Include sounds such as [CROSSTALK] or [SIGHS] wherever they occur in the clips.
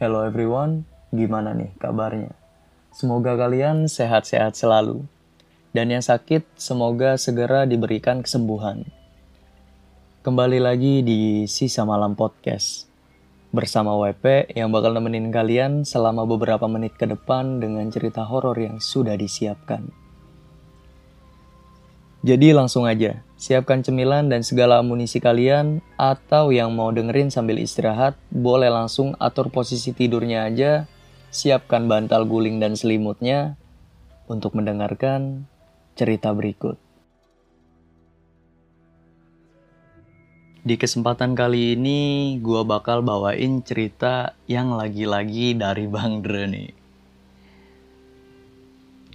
Hello everyone, gimana nih kabarnya? Semoga kalian sehat-sehat selalu. Dan yang sakit, semoga segera diberikan kesembuhan. Kembali lagi di Sisa Malam Podcast. Bersama WP yang bakal nemenin kalian selama beberapa menit ke depan dengan cerita horor yang sudah disiapkan. Jadi langsung aja, siapkan cemilan dan segala amunisi kalian, atau yang mau dengerin sambil istirahat, boleh langsung atur posisi tidurnya aja, siapkan bantal guling dan selimutnya untuk mendengarkan cerita berikut. Di kesempatan kali ini, gue bakal bawain cerita yang lagi-lagi dari Bang Dre nih.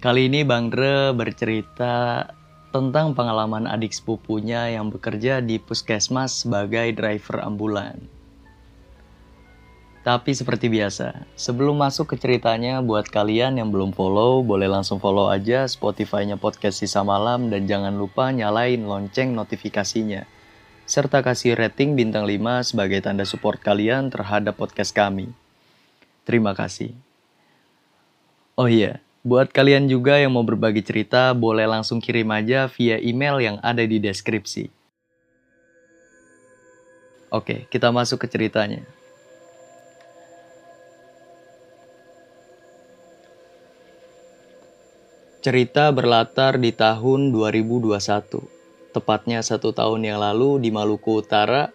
Kali ini Bang Dre bercerita tentang pengalaman adik sepupunya yang bekerja di puskesmas sebagai driver ambulan. Tapi seperti biasa, sebelum masuk ke ceritanya, buat kalian yang belum follow, boleh langsung follow aja Spotify-nya Podcast Sisa Malam dan jangan lupa nyalain lonceng notifikasinya. Serta kasih rating bintang 5 sebagai tanda support kalian terhadap podcast kami. Terima kasih. Oh iya, Buat kalian juga yang mau berbagi cerita, boleh langsung kirim aja via email yang ada di deskripsi. Oke, kita masuk ke ceritanya. Cerita berlatar di tahun 2021, tepatnya satu tahun yang lalu di Maluku Utara.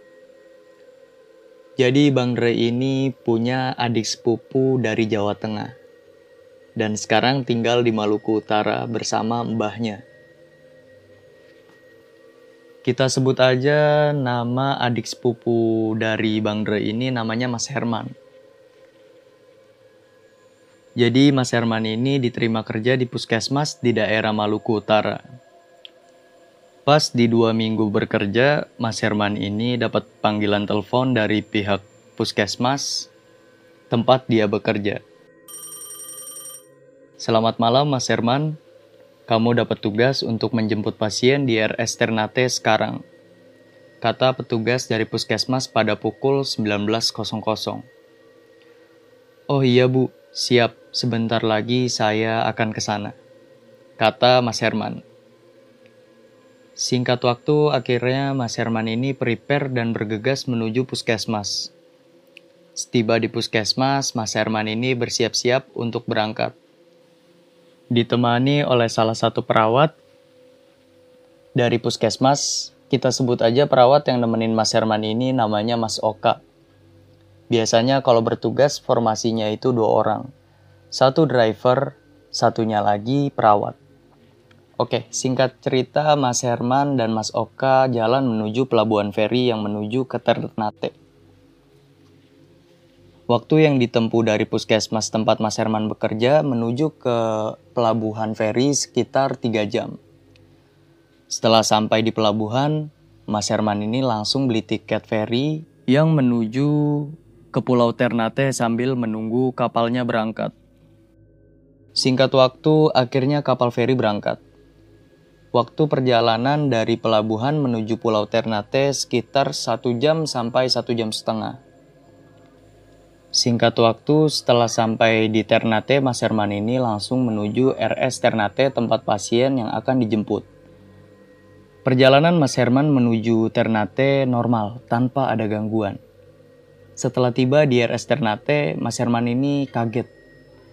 Jadi Bang Dre ini punya adik sepupu dari Jawa Tengah dan sekarang tinggal di Maluku Utara bersama mbahnya. Kita sebut aja nama adik sepupu dari Bang Dre ini namanya Mas Herman. Jadi Mas Herman ini diterima kerja di puskesmas di daerah Maluku Utara. Pas di dua minggu bekerja, Mas Herman ini dapat panggilan telepon dari pihak puskesmas tempat dia bekerja. Selamat malam Mas Herman. Kamu dapat tugas untuk menjemput pasien di RS Ternate sekarang. Kata petugas dari puskesmas pada pukul 19.00. Oh iya bu, siap. Sebentar lagi saya akan ke sana. Kata Mas Herman. Singkat waktu, akhirnya Mas Herman ini prepare dan bergegas menuju puskesmas. Setiba di puskesmas, Mas Herman ini bersiap-siap untuk berangkat ditemani oleh salah satu perawat dari puskesmas. Kita sebut aja perawat yang nemenin Mas Herman ini namanya Mas Oka. Biasanya kalau bertugas formasinya itu dua orang. Satu driver, satunya lagi perawat. Oke, singkat cerita Mas Herman dan Mas Oka jalan menuju pelabuhan feri yang menuju ke Ternate. Waktu yang ditempuh dari puskesmas tempat Mas Herman bekerja menuju ke pelabuhan feri sekitar 3 jam. Setelah sampai di pelabuhan, Mas Herman ini langsung beli tiket feri yang menuju ke Pulau Ternate sambil menunggu kapalnya berangkat. Singkat waktu, akhirnya kapal feri berangkat. Waktu perjalanan dari pelabuhan menuju Pulau Ternate sekitar satu jam sampai satu jam setengah. Singkat waktu, setelah sampai di Ternate, Mas Herman ini langsung menuju RS Ternate tempat pasien yang akan dijemput. Perjalanan Mas Herman menuju Ternate normal, tanpa ada gangguan. Setelah tiba di RS Ternate, Mas Herman ini kaget.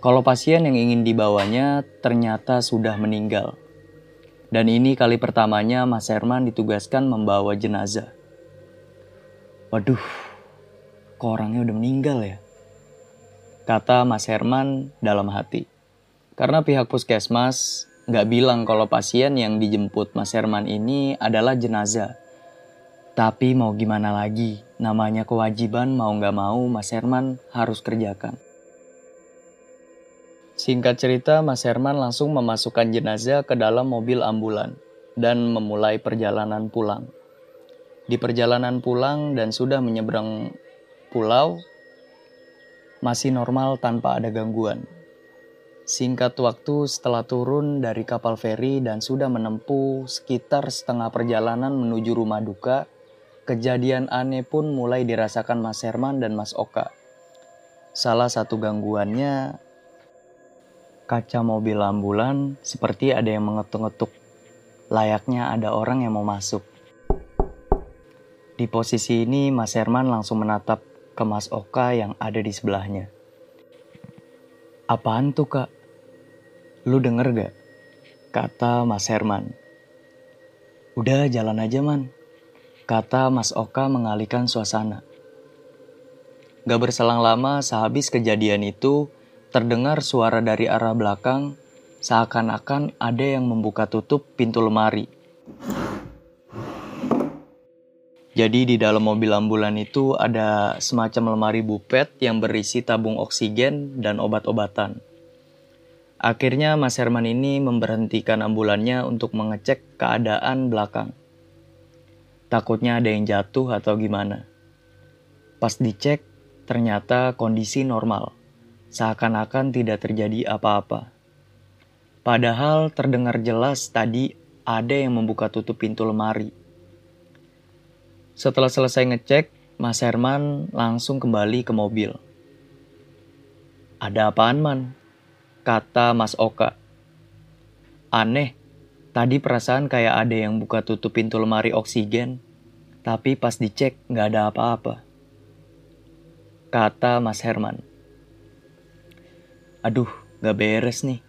Kalau pasien yang ingin dibawanya ternyata sudah meninggal. Dan ini kali pertamanya Mas Herman ditugaskan membawa jenazah. Waduh, kok orangnya udah meninggal ya? Kata Mas Herman dalam hati. Karena pihak puskesmas nggak bilang kalau pasien yang dijemput Mas Herman ini adalah jenazah. Tapi mau gimana lagi, namanya kewajiban mau nggak mau Mas Herman harus kerjakan. Singkat cerita, Mas Herman langsung memasukkan jenazah ke dalam mobil ambulan dan memulai perjalanan pulang. Di perjalanan pulang dan sudah menyeberang pulau, masih normal tanpa ada gangguan. Singkat waktu setelah turun dari kapal feri dan sudah menempuh sekitar setengah perjalanan menuju rumah duka, kejadian aneh pun mulai dirasakan Mas Herman dan Mas Oka. salah satu gangguannya kaca mobil ambulan seperti ada yang mengetuk-ngetuk. Layaknya ada orang yang mau masuk. Di posisi ini Mas Herman langsung menatap ke Mas Oka yang ada di sebelahnya. Apaan tuh kak? Lu denger gak? Kata Mas Herman. Udah jalan aja man. Kata Mas Oka mengalihkan suasana. Gak berselang lama sehabis kejadian itu, terdengar suara dari arah belakang seakan-akan ada yang membuka tutup pintu lemari. Jadi di dalam mobil ambulan itu ada semacam lemari bupet yang berisi tabung oksigen dan obat-obatan. Akhirnya Mas Herman ini memberhentikan ambulannya untuk mengecek keadaan belakang. Takutnya ada yang jatuh atau gimana. Pas dicek, ternyata kondisi normal. Seakan-akan tidak terjadi apa-apa. Padahal terdengar jelas tadi ada yang membuka tutup pintu lemari. Setelah selesai ngecek, Mas Herman langsung kembali ke mobil. Ada apaan, Man? Kata Mas Oka. Aneh, tadi perasaan kayak ada yang buka tutup pintu lemari oksigen, tapi pas dicek nggak ada apa-apa. Kata Mas Herman. Aduh, gak beres nih.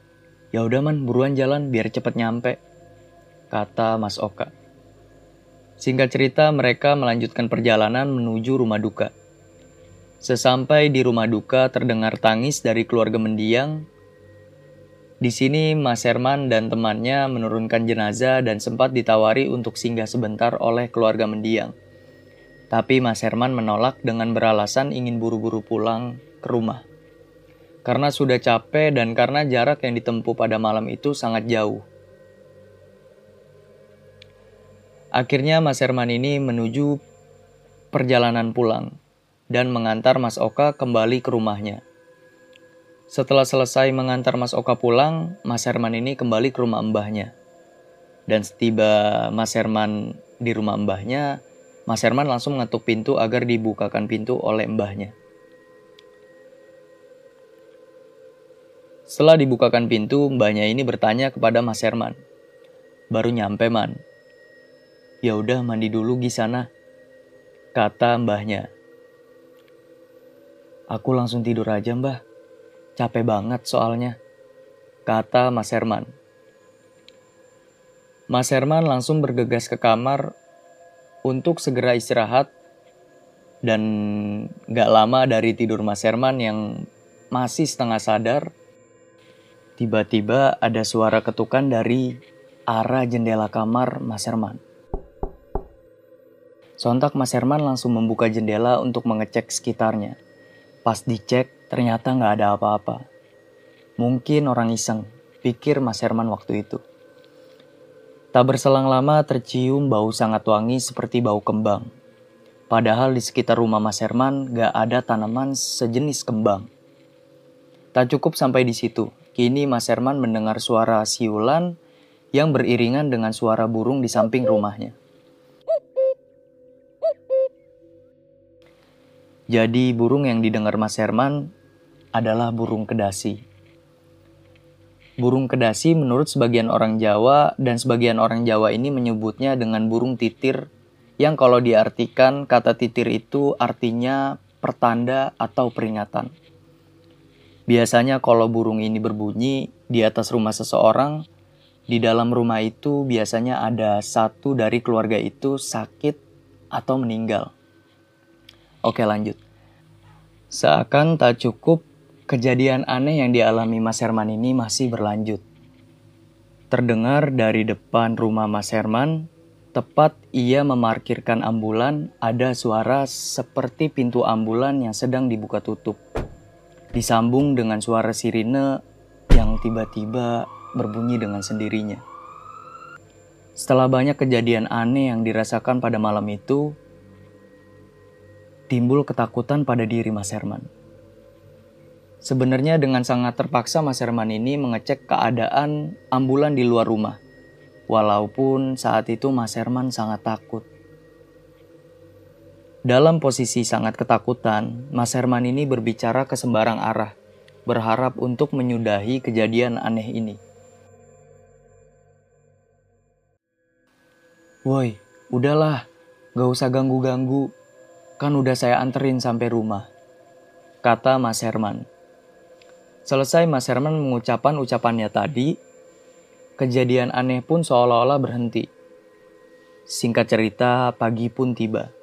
Ya udah man, buruan jalan biar cepet nyampe. Kata Mas Oka. Singkat cerita, mereka melanjutkan perjalanan menuju rumah duka. Sesampai di rumah duka, terdengar tangis dari keluarga mendiang. Di sini, Mas Herman dan temannya menurunkan jenazah dan sempat ditawari untuk singgah sebentar oleh keluarga mendiang. Tapi Mas Herman menolak dengan beralasan ingin buru-buru pulang ke rumah. Karena sudah capek dan karena jarak yang ditempuh pada malam itu sangat jauh. Akhirnya Mas Herman ini menuju perjalanan pulang dan mengantar Mas Oka kembali ke rumahnya. Setelah selesai mengantar Mas Oka pulang, Mas Herman ini kembali ke rumah mbahnya. Dan setiba Mas Herman di rumah mbahnya, Mas Herman langsung mengetuk pintu agar dibukakan pintu oleh mbahnya. Setelah dibukakan pintu, mbahnya ini bertanya kepada Mas Herman. Baru nyampe, Man. Ya udah mandi dulu di sana, kata mbahnya. Aku langsung tidur aja mbah, capek banget soalnya, kata Mas Herman. Mas Herman langsung bergegas ke kamar untuk segera istirahat dan gak lama dari tidur Mas Herman yang masih setengah sadar, tiba-tiba ada suara ketukan dari arah jendela kamar Mas Herman. Sontak Mas Herman langsung membuka jendela untuk mengecek sekitarnya. Pas dicek, ternyata nggak ada apa-apa. Mungkin orang iseng, pikir Mas Herman waktu itu. Tak berselang lama tercium bau sangat wangi seperti bau kembang. Padahal di sekitar rumah Mas Herman gak ada tanaman sejenis kembang. Tak cukup sampai di situ. Kini Mas Herman mendengar suara siulan yang beriringan dengan suara burung di samping rumahnya. Jadi burung yang didengar Mas Herman adalah burung kedasi. Burung kedasi menurut sebagian orang Jawa dan sebagian orang Jawa ini menyebutnya dengan burung titir yang kalau diartikan kata titir itu artinya pertanda atau peringatan. Biasanya kalau burung ini berbunyi di atas rumah seseorang, di dalam rumah itu biasanya ada satu dari keluarga itu sakit atau meninggal. Oke lanjut. Seakan tak cukup, kejadian aneh yang dialami Mas Herman ini masih berlanjut. Terdengar dari depan rumah Mas Herman, tepat ia memarkirkan ambulan, ada suara seperti pintu ambulan yang sedang dibuka tutup. Disambung dengan suara sirine yang tiba-tiba berbunyi dengan sendirinya. Setelah banyak kejadian aneh yang dirasakan pada malam itu, timbul ketakutan pada diri Mas Herman. Sebenarnya dengan sangat terpaksa Mas Herman ini mengecek keadaan ambulan di luar rumah. Walaupun saat itu Mas Herman sangat takut. Dalam posisi sangat ketakutan, Mas Herman ini berbicara ke sembarang arah, berharap untuk menyudahi kejadian aneh ini. Woi, udahlah, gak usah ganggu-ganggu. Kan udah saya anterin sampai rumah. Kata Mas Herman. Selesai Mas Herman mengucapkan ucapannya tadi, kejadian aneh pun seolah-olah berhenti. Singkat cerita, pagi pun tiba.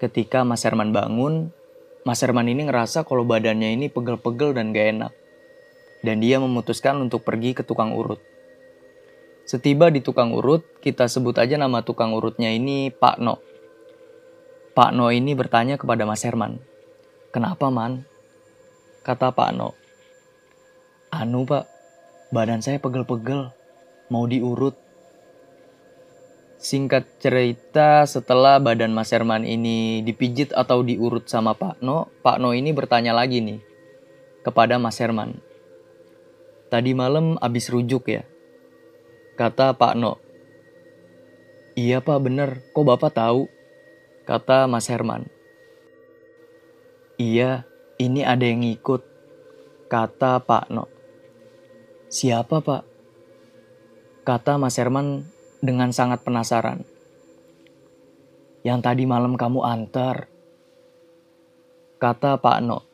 Ketika Mas Herman bangun, Mas Herman ini ngerasa kalau badannya ini pegel-pegel dan gak enak. Dan dia memutuskan untuk pergi ke tukang urut. Setiba di tukang urut, kita sebut aja nama tukang urutnya ini Pak No. Pak No ini bertanya kepada Mas Herman, Kenapa man? Kata Pak No. Anu pak, badan saya pegel-pegel, mau diurut. Singkat cerita, setelah badan Mas Herman ini dipijit atau diurut sama Pak No, Pak No ini bertanya lagi nih kepada Mas Herman. Tadi malam abis rujuk ya? Kata Pak No. Iya pak bener, kok bapak tahu? Kata Mas Herman. Iya, ini ada yang ngikut. Kata Pak No. Siapa pak? Kata Mas Herman dengan sangat penasaran. Yang tadi malam kamu antar, kata Pak No.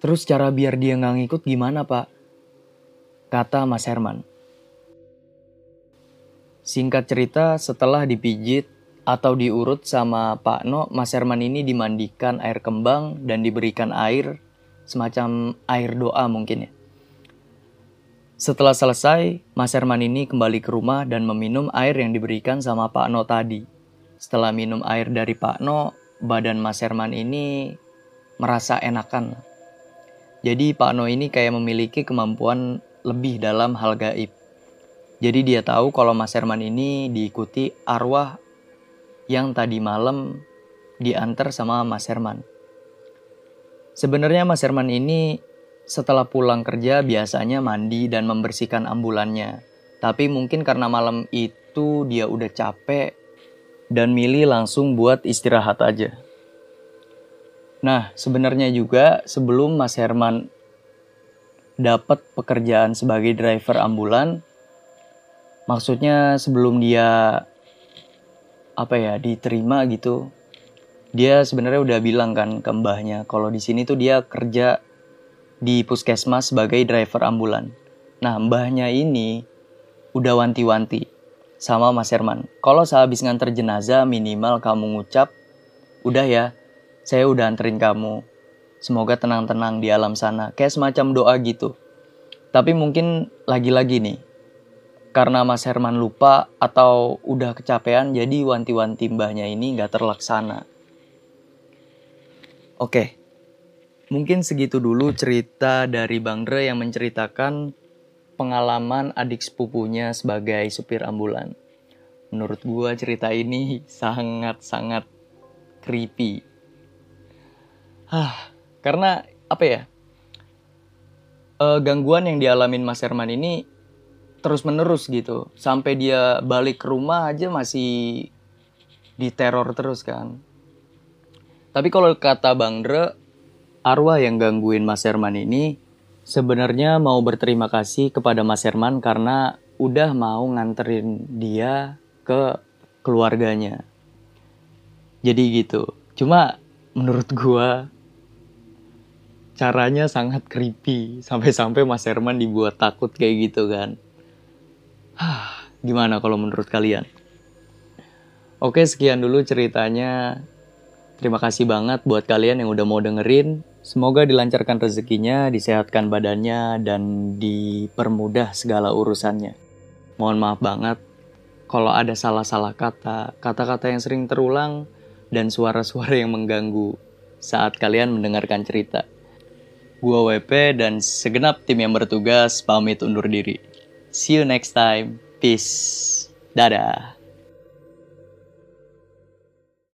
Terus cara biar dia nggak ngikut gimana pak? Kata Mas Herman. Singkat cerita, setelah dipijit atau diurut sama Pak No, Mas Herman ini dimandikan air kembang dan diberikan air, semacam air doa mungkin ya. Setelah selesai, Mas Herman ini kembali ke rumah dan meminum air yang diberikan sama Pak No tadi. Setelah minum air dari Pak No, badan Mas Herman ini merasa enakan. Jadi Pak No ini kayak memiliki kemampuan lebih dalam hal gaib. Jadi dia tahu kalau Mas Herman ini diikuti arwah yang tadi malam diantar sama Mas Herman. Sebenarnya Mas Herman ini setelah pulang kerja biasanya mandi dan membersihkan ambulannya. Tapi mungkin karena malam itu dia udah capek dan milih langsung buat istirahat aja. Nah, sebenarnya juga sebelum Mas Herman dapat pekerjaan sebagai driver ambulan, maksudnya sebelum dia apa ya diterima gitu, dia sebenarnya udah bilang kan ke mbahnya kalau di sini tuh dia kerja di puskesmas sebagai driver ambulan. Nah, mbahnya ini udah wanti-wanti sama Mas Herman. Kalau sehabis nganter jenazah minimal kamu ngucap, udah ya, saya udah anterin kamu. Semoga tenang-tenang di alam sana. Kayak semacam doa gitu. Tapi mungkin lagi-lagi nih, karena Mas Herman lupa atau udah kecapean jadi wanti-wanti mbahnya ini nggak terlaksana. Oke, Mungkin segitu dulu cerita dari Bang Dre yang menceritakan pengalaman adik sepupunya sebagai supir ambulan. Menurut gua cerita ini [LAUGHS] sangat-sangat creepy. Hah, karena apa ya? E, gangguan yang dialamin Mas Herman ini terus menerus gitu. Sampai dia balik ke rumah aja masih diteror terus kan. Tapi kalau kata Bang Dre, arwah yang gangguin Mas Herman ini sebenarnya mau berterima kasih kepada Mas Herman karena udah mau nganterin dia ke keluarganya. Jadi gitu. Cuma menurut gua caranya sangat creepy [LAUGHS] sampai-sampai Mas Herman dibuat takut kayak gitu kan. Hah, [SIGHS] gimana kalau menurut kalian? Oke, sekian dulu ceritanya. Terima kasih banget buat kalian yang udah mau dengerin. Semoga dilancarkan rezekinya, disehatkan badannya, dan dipermudah segala urusannya. Mohon maaf banget kalau ada salah-salah kata, kata-kata yang sering terulang, dan suara-suara yang mengganggu saat kalian mendengarkan cerita. Gua WP dan segenap tim yang bertugas pamit undur diri. See you next time. Peace. Dadah.